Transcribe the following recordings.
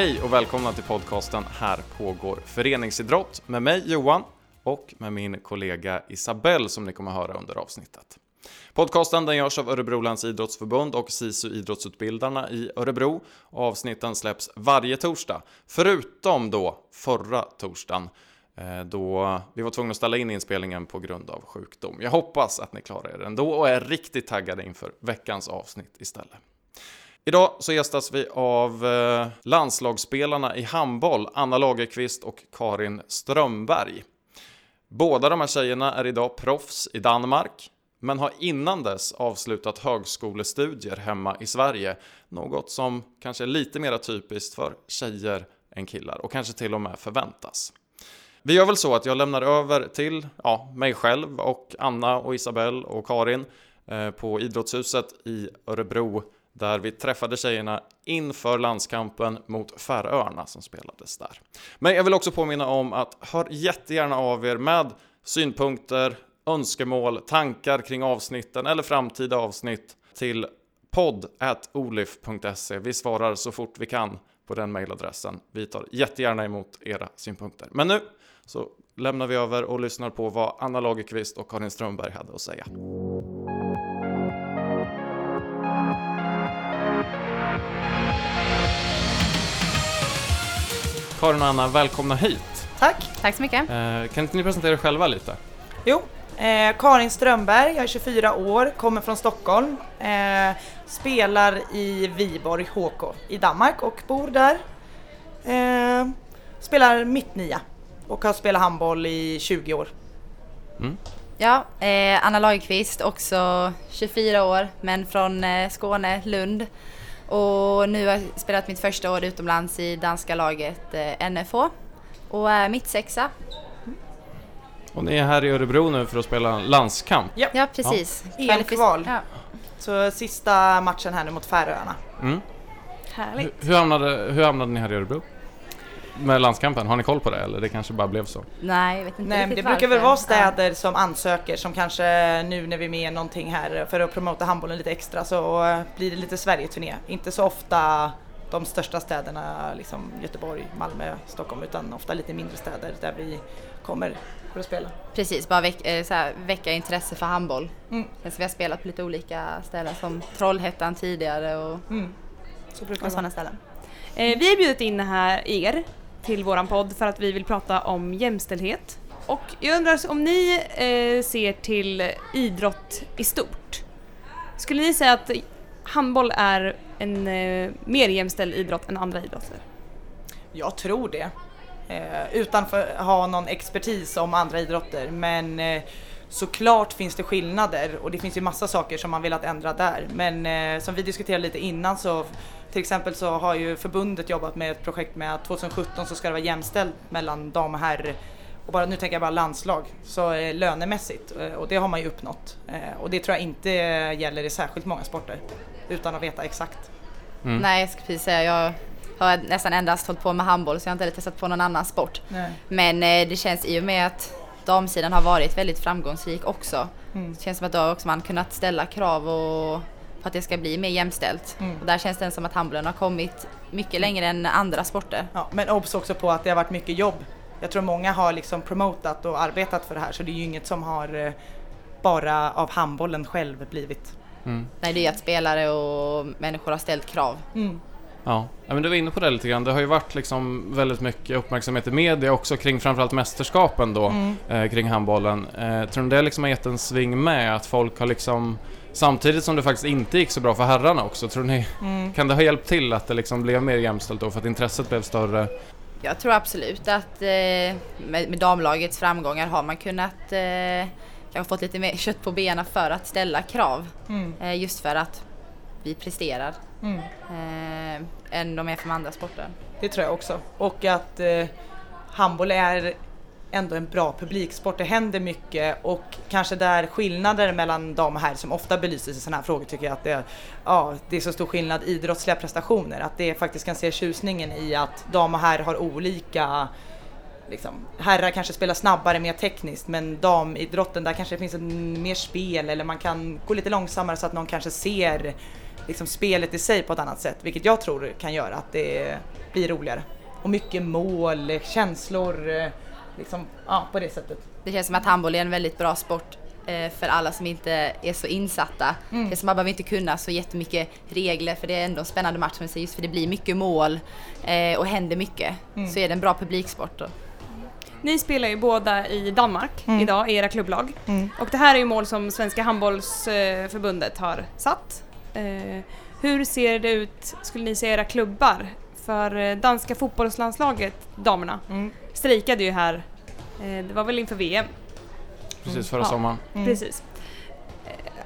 Hej och välkomna till podcasten Här pågår föreningsidrott med mig Johan och med min kollega Isabelle som ni kommer höra under avsnittet. Podcasten den görs av Örebro läns idrottsförbund och SISU Idrottsutbildarna i Örebro. Avsnitten släpps varje torsdag, förutom då förra torsdagen eh, då vi var tvungna att ställa in inspelningen på grund av sjukdom. Jag hoppas att ni klarar er ändå och är riktigt taggade inför veckans avsnitt istället. Idag så gästas vi av eh, landslagsspelarna i handboll, Anna Lagerqvist och Karin Strömberg. Båda de här tjejerna är idag proffs i Danmark, men har innan dess avslutat högskolestudier hemma i Sverige. Något som kanske är lite mer typiskt för tjejer än killar och kanske till och med förväntas. Vi gör väl så att jag lämnar över till ja, mig själv och Anna och Isabelle och Karin eh, på Idrottshuset i Örebro där vi träffade tjejerna inför landskampen mot Färöarna som spelades där. Men jag vill också påminna om att hör jättegärna av er med synpunkter, önskemål, tankar kring avsnitten eller framtida avsnitt till podd.olif.se. Vi svarar så fort vi kan på den mejladressen. Vi tar jättegärna emot era synpunkter. Men nu så lämnar vi över och lyssnar på vad Anna Lagerqvist och Karin Strömberg hade att säga. Karin och Anna, välkomna hit. Tack. Tack så mycket. Eh, kan inte ni presentera er själva lite? Jo, eh, Karin Strömberg, jag är 24 år, kommer från Stockholm, eh, spelar i Viborg HK i Danmark och bor där. Eh, spelar mittnia och har spelat handboll i 20 år. Mm. Ja, eh, Anna Lagerqvist, också 24 år, men från eh, Skåne, Lund. Och nu har jag spelat mitt första år utomlands i danska laget eh, NFH och är mittsexa. Och ni är här i Örebro nu för att spela landskamp. Ja, precis. Ja. EM-kval. Ja. Så sista matchen här nu mot Färöarna. Mm. Härligt. Hur, hur, hamnade, hur hamnade ni här i Örebro? Med landskampen, har ni koll på det eller det kanske bara blev så? Nej, jag vet inte Nej, det brukar väl varför. vara städer som ansöker som kanske nu när vi är med någonting här för att promota handbollen lite extra så blir det lite Sverige-turné. Inte så ofta de största städerna, liksom Göteborg, Malmö, Stockholm, utan ofta lite mindre städer där vi kommer för att spela. Precis, bara väck, eh, så här, väcka intresse för handboll. Mm. Så vi har spelat på lite olika ställen som Trollhättan tidigare och, Mm. Så brukar och sådana ställen. Eh, vi har bjudit in här er till våran podd för att vi vill prata om jämställdhet. Och jag undrar om ni eh, ser till idrott i stort. Skulle ni säga att handboll är en eh, mer jämställd idrott än andra idrotter? Jag tror det. Eh, utan att ha någon expertis om andra idrotter. Men eh, såklart finns det skillnader och det finns ju massa saker som man velat ändra där. Men eh, som vi diskuterade lite innan så till exempel så har ju förbundet jobbat med ett projekt med att 2017 så ska det vara jämställt mellan dam och herr och bara, nu tänker jag bara landslag, så eh, lönemässigt eh, och det har man ju uppnått. Eh, och det tror jag inte gäller i särskilt många sporter utan att veta exakt. Mm. Nej, jag ska precis säga jag har nästan endast hållit på med handboll så jag har inte heller testat på någon annan sport. Nej. Men det känns i och med att damsidan har varit väldigt framgångsrik också. Mm. Det känns som att då har också man kunnat ställa krav och på att det ska bli mer jämställt. Mm. Och där känns det som att handbollen har kommit mycket längre än andra sporter. Ja, men obs också på att det har varit mycket jobb. Jag tror många har liksom promotat och arbetat för det här så det är ju inget som har eh, bara av handbollen själv blivit. Mm. Nej, det är att spelare och människor har ställt krav. Mm. Ja. ja, men du var inne på det lite grann. Det har ju varit liksom väldigt mycket uppmärksamhet i media också kring framförallt mästerskapen då, Mm. eh, kring handbollen. Eh, tror ni det liksom har gett en sving med? Att folk har liksom, samtidigt som det faktiskt inte gick så bra för herrarna också, tror ni, Mm. kan det ha hjälpt till att det liksom blev mer jämställt då för att intresset blev större? Jag tror absolut att eh, med, med damlagets framgångar har man kunnat eh, kanske fått lite mer kött på benen för att ställa krav. Mm. Eh, just för att vi presterar Mm. eh, än de är från andra sporter. Det tror jag också. Och att eh, handboll är ändå en bra publiksport. Det händer mycket och kanske där skillnader mellan dam och herr som ofta belyses i sådana här frågor tycker jag att det, ja, det är så stor skillnad i idrottsliga prestationer. Att det faktiskt kan se tjusningen i att dam och herr har olika Liksom, herrar kanske spelar snabbare, mer tekniskt men damidrotten där kanske det finns mer spel eller man kan gå lite långsammare så att någon kanske ser liksom spelet i sig på ett annat sätt, vilket jag tror kan göra att det blir roligare. Och mycket mål, känslor, eh, liksom, ja, på det sättet. Det känns som att handboll är en väldigt bra sport eh, för alla som inte är så insatta. Mm. Det som man behöver inte kunna så jättemycket regler för det är ändå en spännande match som säger just för det blir mycket mål eh, och händer mycket. Mm. Så är det en bra publiksport. Då. Ni spelar ju båda i Danmark Mm. idag i era klubblag. Mm. Och det här är ju mål som Svenska handbollsförbundet har satt. Eh, hur ser det ut, skulle ni säga, era klubbar? För eh, danska fotbollslandslaget, damerna, Mm. strejkade ju här, eh, det var väl inför VM? Precis förra Ja. sommaren. Mm. Precis.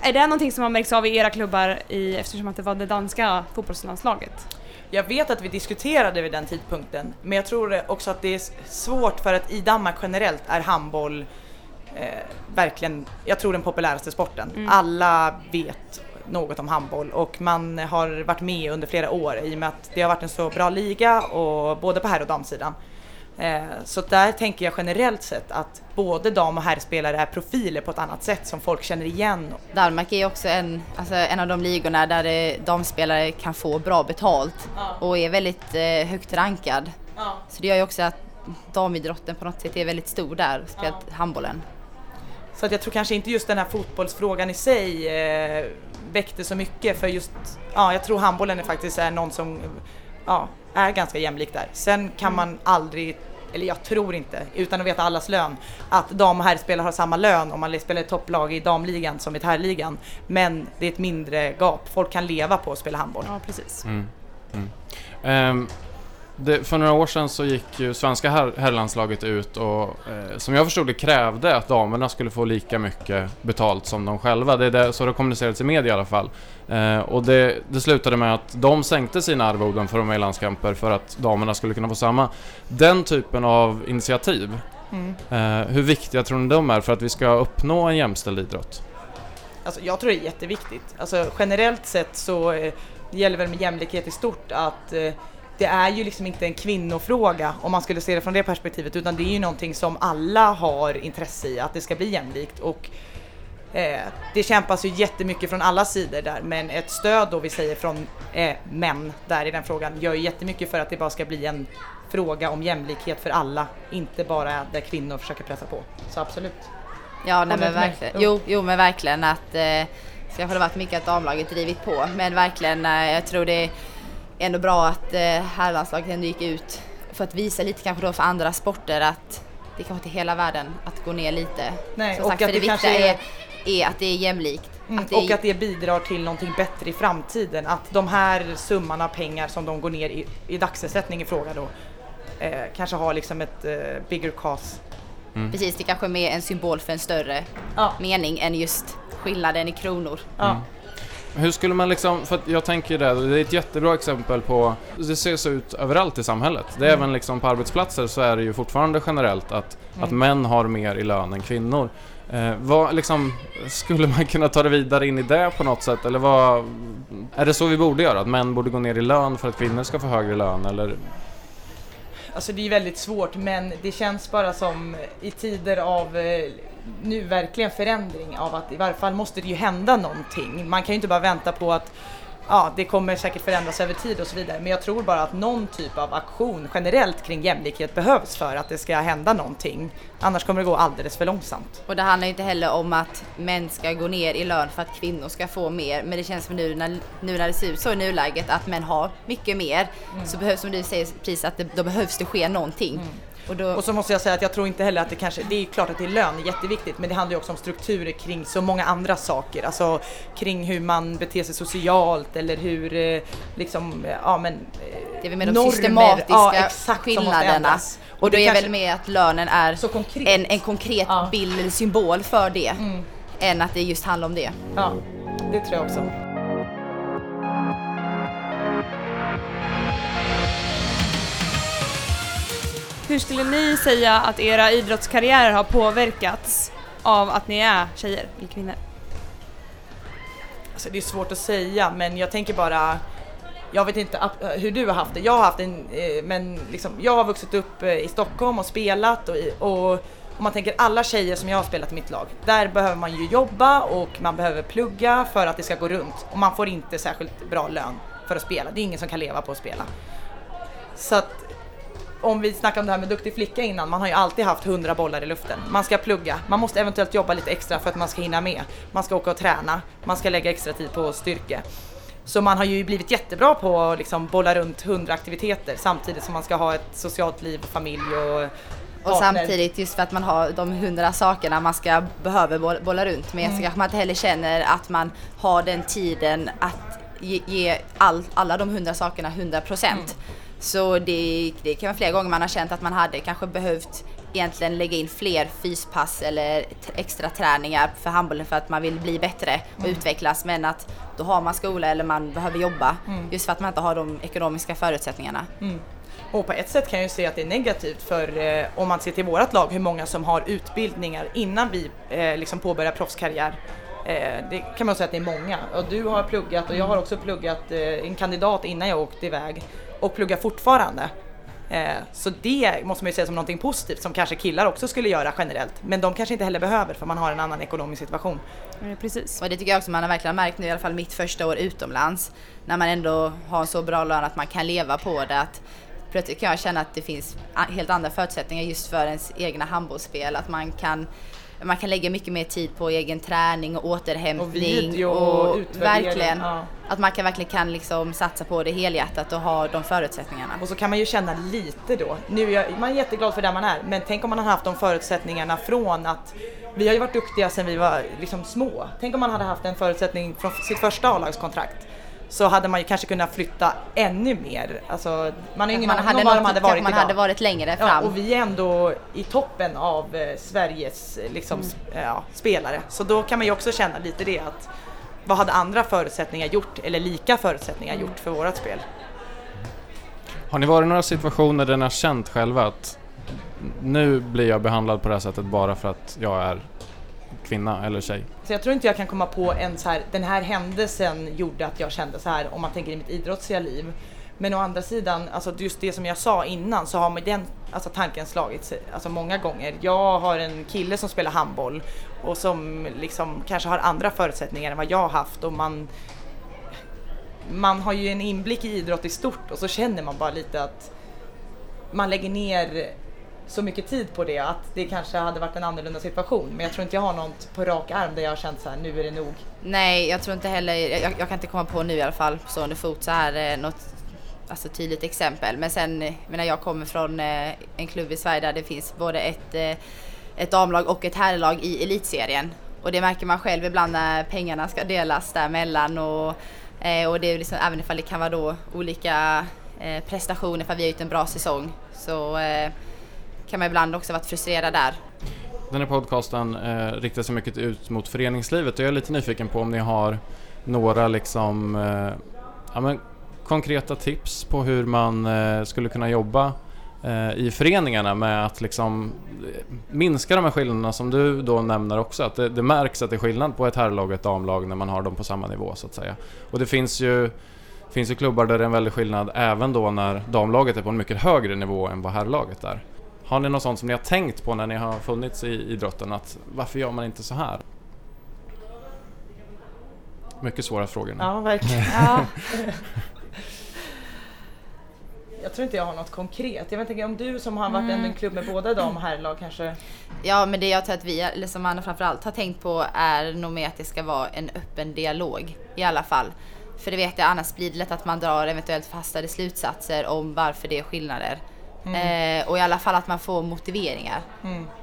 Är det någonting som har märkts av i era klubbar i, eftersom att det var det danska fotbollslandslaget? Jag vet att vi diskuterade vid den tidpunkten, men jag tror också att det är svårt för att i Danmark generellt är handboll eh, verkligen, jag tror den populäraste sporten. Mm. Alla vet något om handboll och man har varit med under flera år i och med att det har varit en så bra liga och både på herr och damsidan. Eh, så där tänker jag generellt sett att både dam och herrspelare är profiler på ett annat sätt som folk känner igen. Danmark är också en, alltså en av de ligorna där damspelare kan få bra betalt och är väldigt eh, högt rankad. Så det gör ju också att damidrotten på något sätt är väldigt stor där, speciellt handbollen. Så att jag tror kanske inte just den här fotbollsfrågan i sig eh, väckte så mycket för just, ja jag tror handbollen är faktiskt är någon som ja, är ganska jämlik där. Sen kan man aldrig, eller jag tror inte, utan att veta allas lön, att dam och herrspelare har samma lön om man spelar i topplag i damligan som i herrligan. Men det är ett mindre gap, folk kan leva på att spela handboll. Ja, precis. Mm. Mm. Ehm, det, för några år sedan så gick ju svenska herr, herrlandslaget ut och eh, som jag förstod det krävde att damerna skulle få lika mycket betalt som de själva. Det är det, så det har kommunicerats i media i alla fall. Eh, och det, det slutade med att de sänkte sina arvoden för att vara i landskamper för att damerna skulle kunna få samma. Den typen av initiativ, Mm. eh, hur viktiga tror ni de är för att vi ska uppnå en jämställd idrott? Alltså, jag tror det är jätteviktigt. Alltså, generellt sett så eh, det gäller väl med jämlikhet i stort att eh, det är ju liksom inte en kvinnofråga om man skulle se det från det perspektivet utan det är ju någonting som alla har intresse i att det ska bli jämlikt och eh, det kämpas ju jättemycket från alla sidor där men ett stöd då vi säger från eh, män där i den frågan gör ju jättemycket för att det bara ska bli en fråga om jämlikhet för alla, inte bara där kvinnor försöker pressa på. Så absolut. Ja, nej, men med? verkligen. Jo. Jo, men verkligen att eh, så jag har varit mycket att damlaget drivit på, men verkligen eh, jag tror det ändå bra att eh, herrlandslaget ändå gick ut för att visa lite kanske då för andra sporter att det kanske inte är hela världen att gå ner lite. Nej, Som och sagt, att för det det kanske viktiga är, är- är att det är jämlikt. Mm, att det och att det bidrar till någonting bättre i framtiden. Att de här summan av pengar som de går ner i, i dagsersättning i fråga då eh, kanske har liksom ett eh, bigger cause. Precis, det kanske är mer en symbol för en större Ja. mening än just skillnaden i kronor. Ja. Hur skulle man liksom, för att jag tänker det, det är ett jättebra exempel på, det ser så ut överallt i samhället. Det är Mm. även liksom på arbetsplatser så är det ju fortfarande generellt att, att Mm. män har mer i lön än kvinnor. Eh, vad liksom, skulle man kunna ta det vidare in i det på något sätt? Eller vad, är det så vi borde göra? Att män borde gå ner i lön för att kvinnor ska få högre lön? Eller? Alltså det är väldigt svårt men det känns bara som i tider av eh, nu verkligen förändring av att i varje fall måste det ju hända någonting. Man kan ju inte bara vänta på att ja, det kommer säkert förändras över tid och så vidare. Men jag tror bara att någon typ av aktion generellt kring jämlikhet behövs för att det ska hända någonting. Annars kommer det gå alldeles för långsamt. Och det handlar inte heller om att män ska gå ner i lön för att kvinnor ska få mer. Men det känns som nu när, nu när det ser ut så i nuläget att män har mycket mer. Så behövs, som du säger precis, att det, då behövs det ske någonting. Och då, Och så måste jag säga att jag tror inte heller att det kanske, det är klart att det är lön, jätteviktigt, men det handlar ju också om strukturer kring så många andra saker. Alltså kring hur man beter sig socialt eller hur eh, liksom, eh, ja men... eh, det är väl med de normer, systematiska ja, exakt, skillnaderna. ändras. Och det är väl med att lönen är en, en konkret Ja. bild eller symbol för det. Mm. Än att det just handlar om det. Ja, det tror jag också. Hur skulle ni säga att era idrottskarriärer har påverkats av att ni är tjejer eller kvinnor? Alltså det är svårt att säga men jag tänker bara jag vet inte eh, hur du har haft det. Jag har haft en, eh, men liksom, jag har vuxit upp eh, i Stockholm och spelat och, och om man tänker alla tjejer som jag har spelat i mitt lag, där behöver man ju jobba och man behöver plugga för att det ska gå runt och man får inte särskilt bra lön för att spela. Det är ingen som kan leva på att spela. Så att om vi snackar om det här med duktig flicka innan, man har ju alltid haft 100 bollar i luften. Man ska plugga, man måste eventuellt jobba lite extra för att man ska hinna med. Man ska åka och träna, man ska lägga extra tid på styrke. Så man har ju blivit jättebra på att liksom bolla runt 100 aktiviteter samtidigt som man ska ha ett socialt liv, familj och Och partner. samtidigt just för att man har de hundra sakerna man ska behöver boll- bolla runt med så kanske man inte heller känner att man har den tiden att ge, ge all, alla de hundra sakerna 100 procent. Så det, det kan vara flera gånger man har känt att man hade kanske behövt egentligen lägga in fler fyspass eller extra träningar för handbollen för att man vill bli bättre och utvecklas men att då har man skola eller man behöver jobba just för att man inte har de ekonomiska förutsättningarna. Och på ett sätt kan jag ju se att det är negativt för eh, om man ser till vårt lag hur många som har utbildningar innan vi eh, liksom påbörjar proffskarriär. Eh, det kan man säga att det är många. Och du har pluggat och jag har också pluggat eh, en kandidat innan jag åkte iväg och pluggar fortfarande. Eh, så det måste man ju säga som någonting positivt som kanske killar också skulle göra generellt. Men de kanske inte heller behöver för man har en annan ekonomisk situation. Eh, Precis. Och det tycker jag också man har verkligen märkt nu i alla fall mitt första år utomlands. När man ändå har så bra lön att man kan leva på det. Att plötsligt kan jag känna att det finns helt andra förutsättningar just för ens egna handbollsspel. Att man kan, man kan lägga mycket mer tid på egen träning och återhämtning. Och video och utvärdering, verkligen. ja. Att man kan verkligen kan liksom satsa på det helhjärtat och ha de förutsättningarna. Och så kan man ju känna lite då. Nu är jag, man är jätteglad för där man är, men tänk om man hade haft de förutsättningarna från att vi har ju varit duktiga sedan vi var liksom små. Tänk om man hade haft en förutsättning från sitt första A-lagskontrakt. Så hade man ju kanske kunnat flytta ännu mer. Alltså, man har ingen man aning hade, om var de hade varit man idag. hade varit längre Ja, fram. och vi är ändå i toppen av eh, Sveriges eh, liksom, Mm. sp- ja, spelare. Så då kan man ju också känna lite det att vad hade andra förutsättningar gjort, eller lika förutsättningar Mm. gjort för vårt spel? Har ni varit i några situationer där ni har känt själva att nu blir jag behandlad på det här sättet bara för att jag är kvinna eller tjej? Så jag tror inte jag kan komma på en så här, den här händelsen gjorde att jag kände så här om man tänker i mitt idrottsliga liv. Men å andra sidan, alltså just det som jag sa innan så har mig den alltså tanken slagits alltså många gånger. Jag har en kille som spelar handboll och som liksom kanske har andra förutsättningar än vad jag har haft och man man har ju en inblick i idrott i stort och så känner man bara lite att man lägger ner så mycket tid på det att det kanske hade varit en annorlunda situation. Men jag tror inte jag har något på rak arm där jag har känt så här, nu är det nog. Nej, jag tror inte heller, jag, jag kan inte komma på nu i alla fall på stående fot så här eh, något alltså, tydligt exempel. Men sen, eh, jag menar jag kommer från eh, en klubb i Sverige där det finns både ett, eh, ett damlag och ett herrlag i elitserien. Och det märker man själv ibland när pengarna ska delas däremellan och, eh, och det är liksom, även ifall det kan vara då olika eh, prestationer för vi har gjort en bra säsong så eh, kan man ibland också varit frustrerad där. Den här podcasten eh, riktar sig mycket ut mot föreningslivet och jag är lite nyfiken på om ni har några liksom, eh, ja, men, konkreta tips på hur man eh, skulle kunna jobba eh, i föreningarna med att liksom eh, minska de här skillnaderna som du då nämner också. Att det, det märks att det är skillnad på ett herrlag och ett damlag när man har dem på samma nivå så att säga. Och det finns ju finns ju klubbar där det är en väldig skillnad även då när damlaget är på en mycket högre nivå än vad herrlaget är. Har ni något sånt som ni har tänkt på när ni har funnits i idrotten? Att varför gör man inte så här? Mycket svåra frågor nu. Ja, verkligen. Ja, Jag tror inte jag har något konkret. Jag vet inte om du som har varit i en klubb med både dam och herrlag kanske. Ja, men det jag tror att vi, eller som man framförallt har tänkt på är nog mer att det ska vara en öppen dialog i alla fall. För det vet jag, annars blir det lätt att man drar eventuellt fastare slutsatser om varför det är skillnader. Eh, och i alla fall att man får motiveringar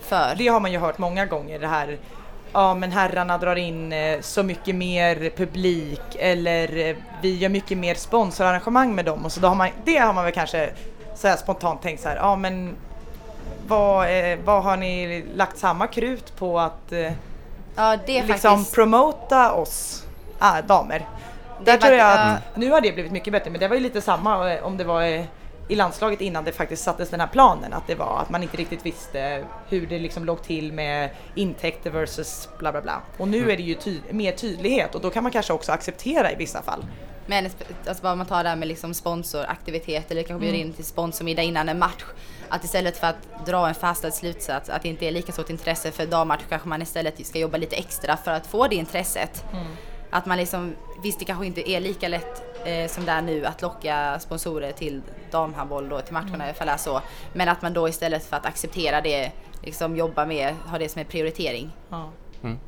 för. Det har man ju hört många gånger det här. Ja men herrarna drar in eh, så mycket mer publik eller eh, vi gör mycket mer sponsorarrangemang med dem och så då har man, det har man väl kanske så här spontant tänkt så här, ja men vad, eh, vad har ni lagt samma krut på att Ja, liksom faktiskt... promota oss ah, damer? Det Där är tror jag att, nu har det blivit mycket bättre men det var ju lite samma om det var i landslaget innan det faktiskt sattes den här planen att det var att man inte riktigt visste hur det liksom låg till med intäkter versus bla bla bla. Och nu är det ju ty- mer tydlighet och då kan man kanske också acceptera i vissa fall. Men alltså bara man tar det här med liksom sponsoraktivitet eller kanske bjuder in till sponsormiddag innan en match. Att istället för att dra en fastställd slutsats att det inte är lika stort intresse för dammatch kanske man istället ska jobba lite extra för att få det intresset. Att man liksom, visst det kanske inte är lika lätt eh, som det är nu att locka sponsorer till damhandboll då till matcherna Mm. ifall det är så. Men att man då istället för att acceptera det liksom jobba med, ha det som en prioritering. Ja.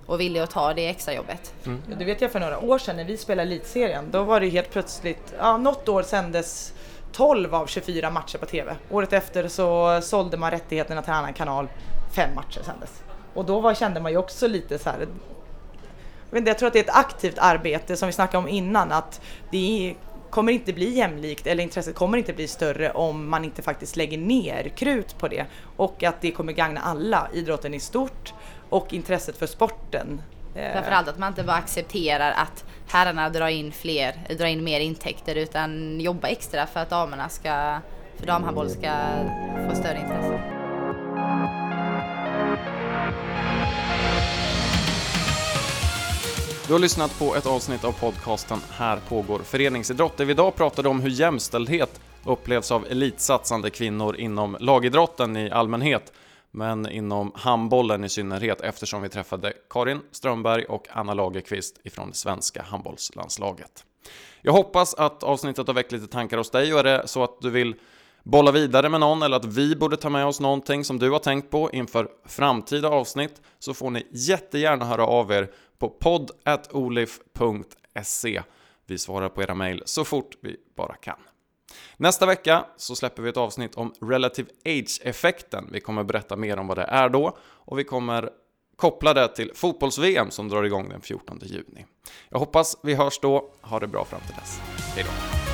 Och villig att ta det extra jobbet. Ja, Det vet jag för några år sedan när vi spelade elitserien. Då var det helt plötsligt, ja, något år sändes 12 av 24 matcher på TV. Året efter så sålde man rättigheterna till en annan kanal. Fem matcher sändes. Och då var, kände man ju också lite så här. Jag, jag tror att det är ett aktivt arbete som vi snackade om innan att det är, kommer inte bli jämlikt eller intresset kommer inte bli större om man inte faktiskt lägger ner krut på det. Och att det kommer gagna alla, idrotten i stort och intresset för sporten. Eh. Framförallt att man inte bara accepterar att herrarna drar in fler, drar in mer intäkter utan jobba extra för att damerna ska, för damhandboll ska få större intresse. Du har lyssnat på ett avsnitt av podcasten Här pågår föreningsidrott, där vi idag pratade om hur jämställdhet upplevs av elitsatsande kvinnor inom lagidrotten i allmänhet, men inom handbollen i synnerhet eftersom vi träffade Karin Strömberg och Anna Lagerqvist ifrån det svenska handbollslandslaget. Jag hoppas att avsnittet har väckt lite tankar hos dig och är det så att du vill bolla vidare med någon eller att vi borde ta med oss någonting som du har tänkt på inför framtida avsnitt så får ni jättegärna höra av er på podd.olif.se. Vi svarar på era mejl så fort vi bara kan. Nästa vecka så släpper vi ett avsnitt om Relative Age-effekten. Vi kommer berätta mer om vad det är då och vi kommer koppla det till fotbolls-VM som drar igång den 14 juni. Jag hoppas vi hörs då. Ha det bra fram till dess. Hej då!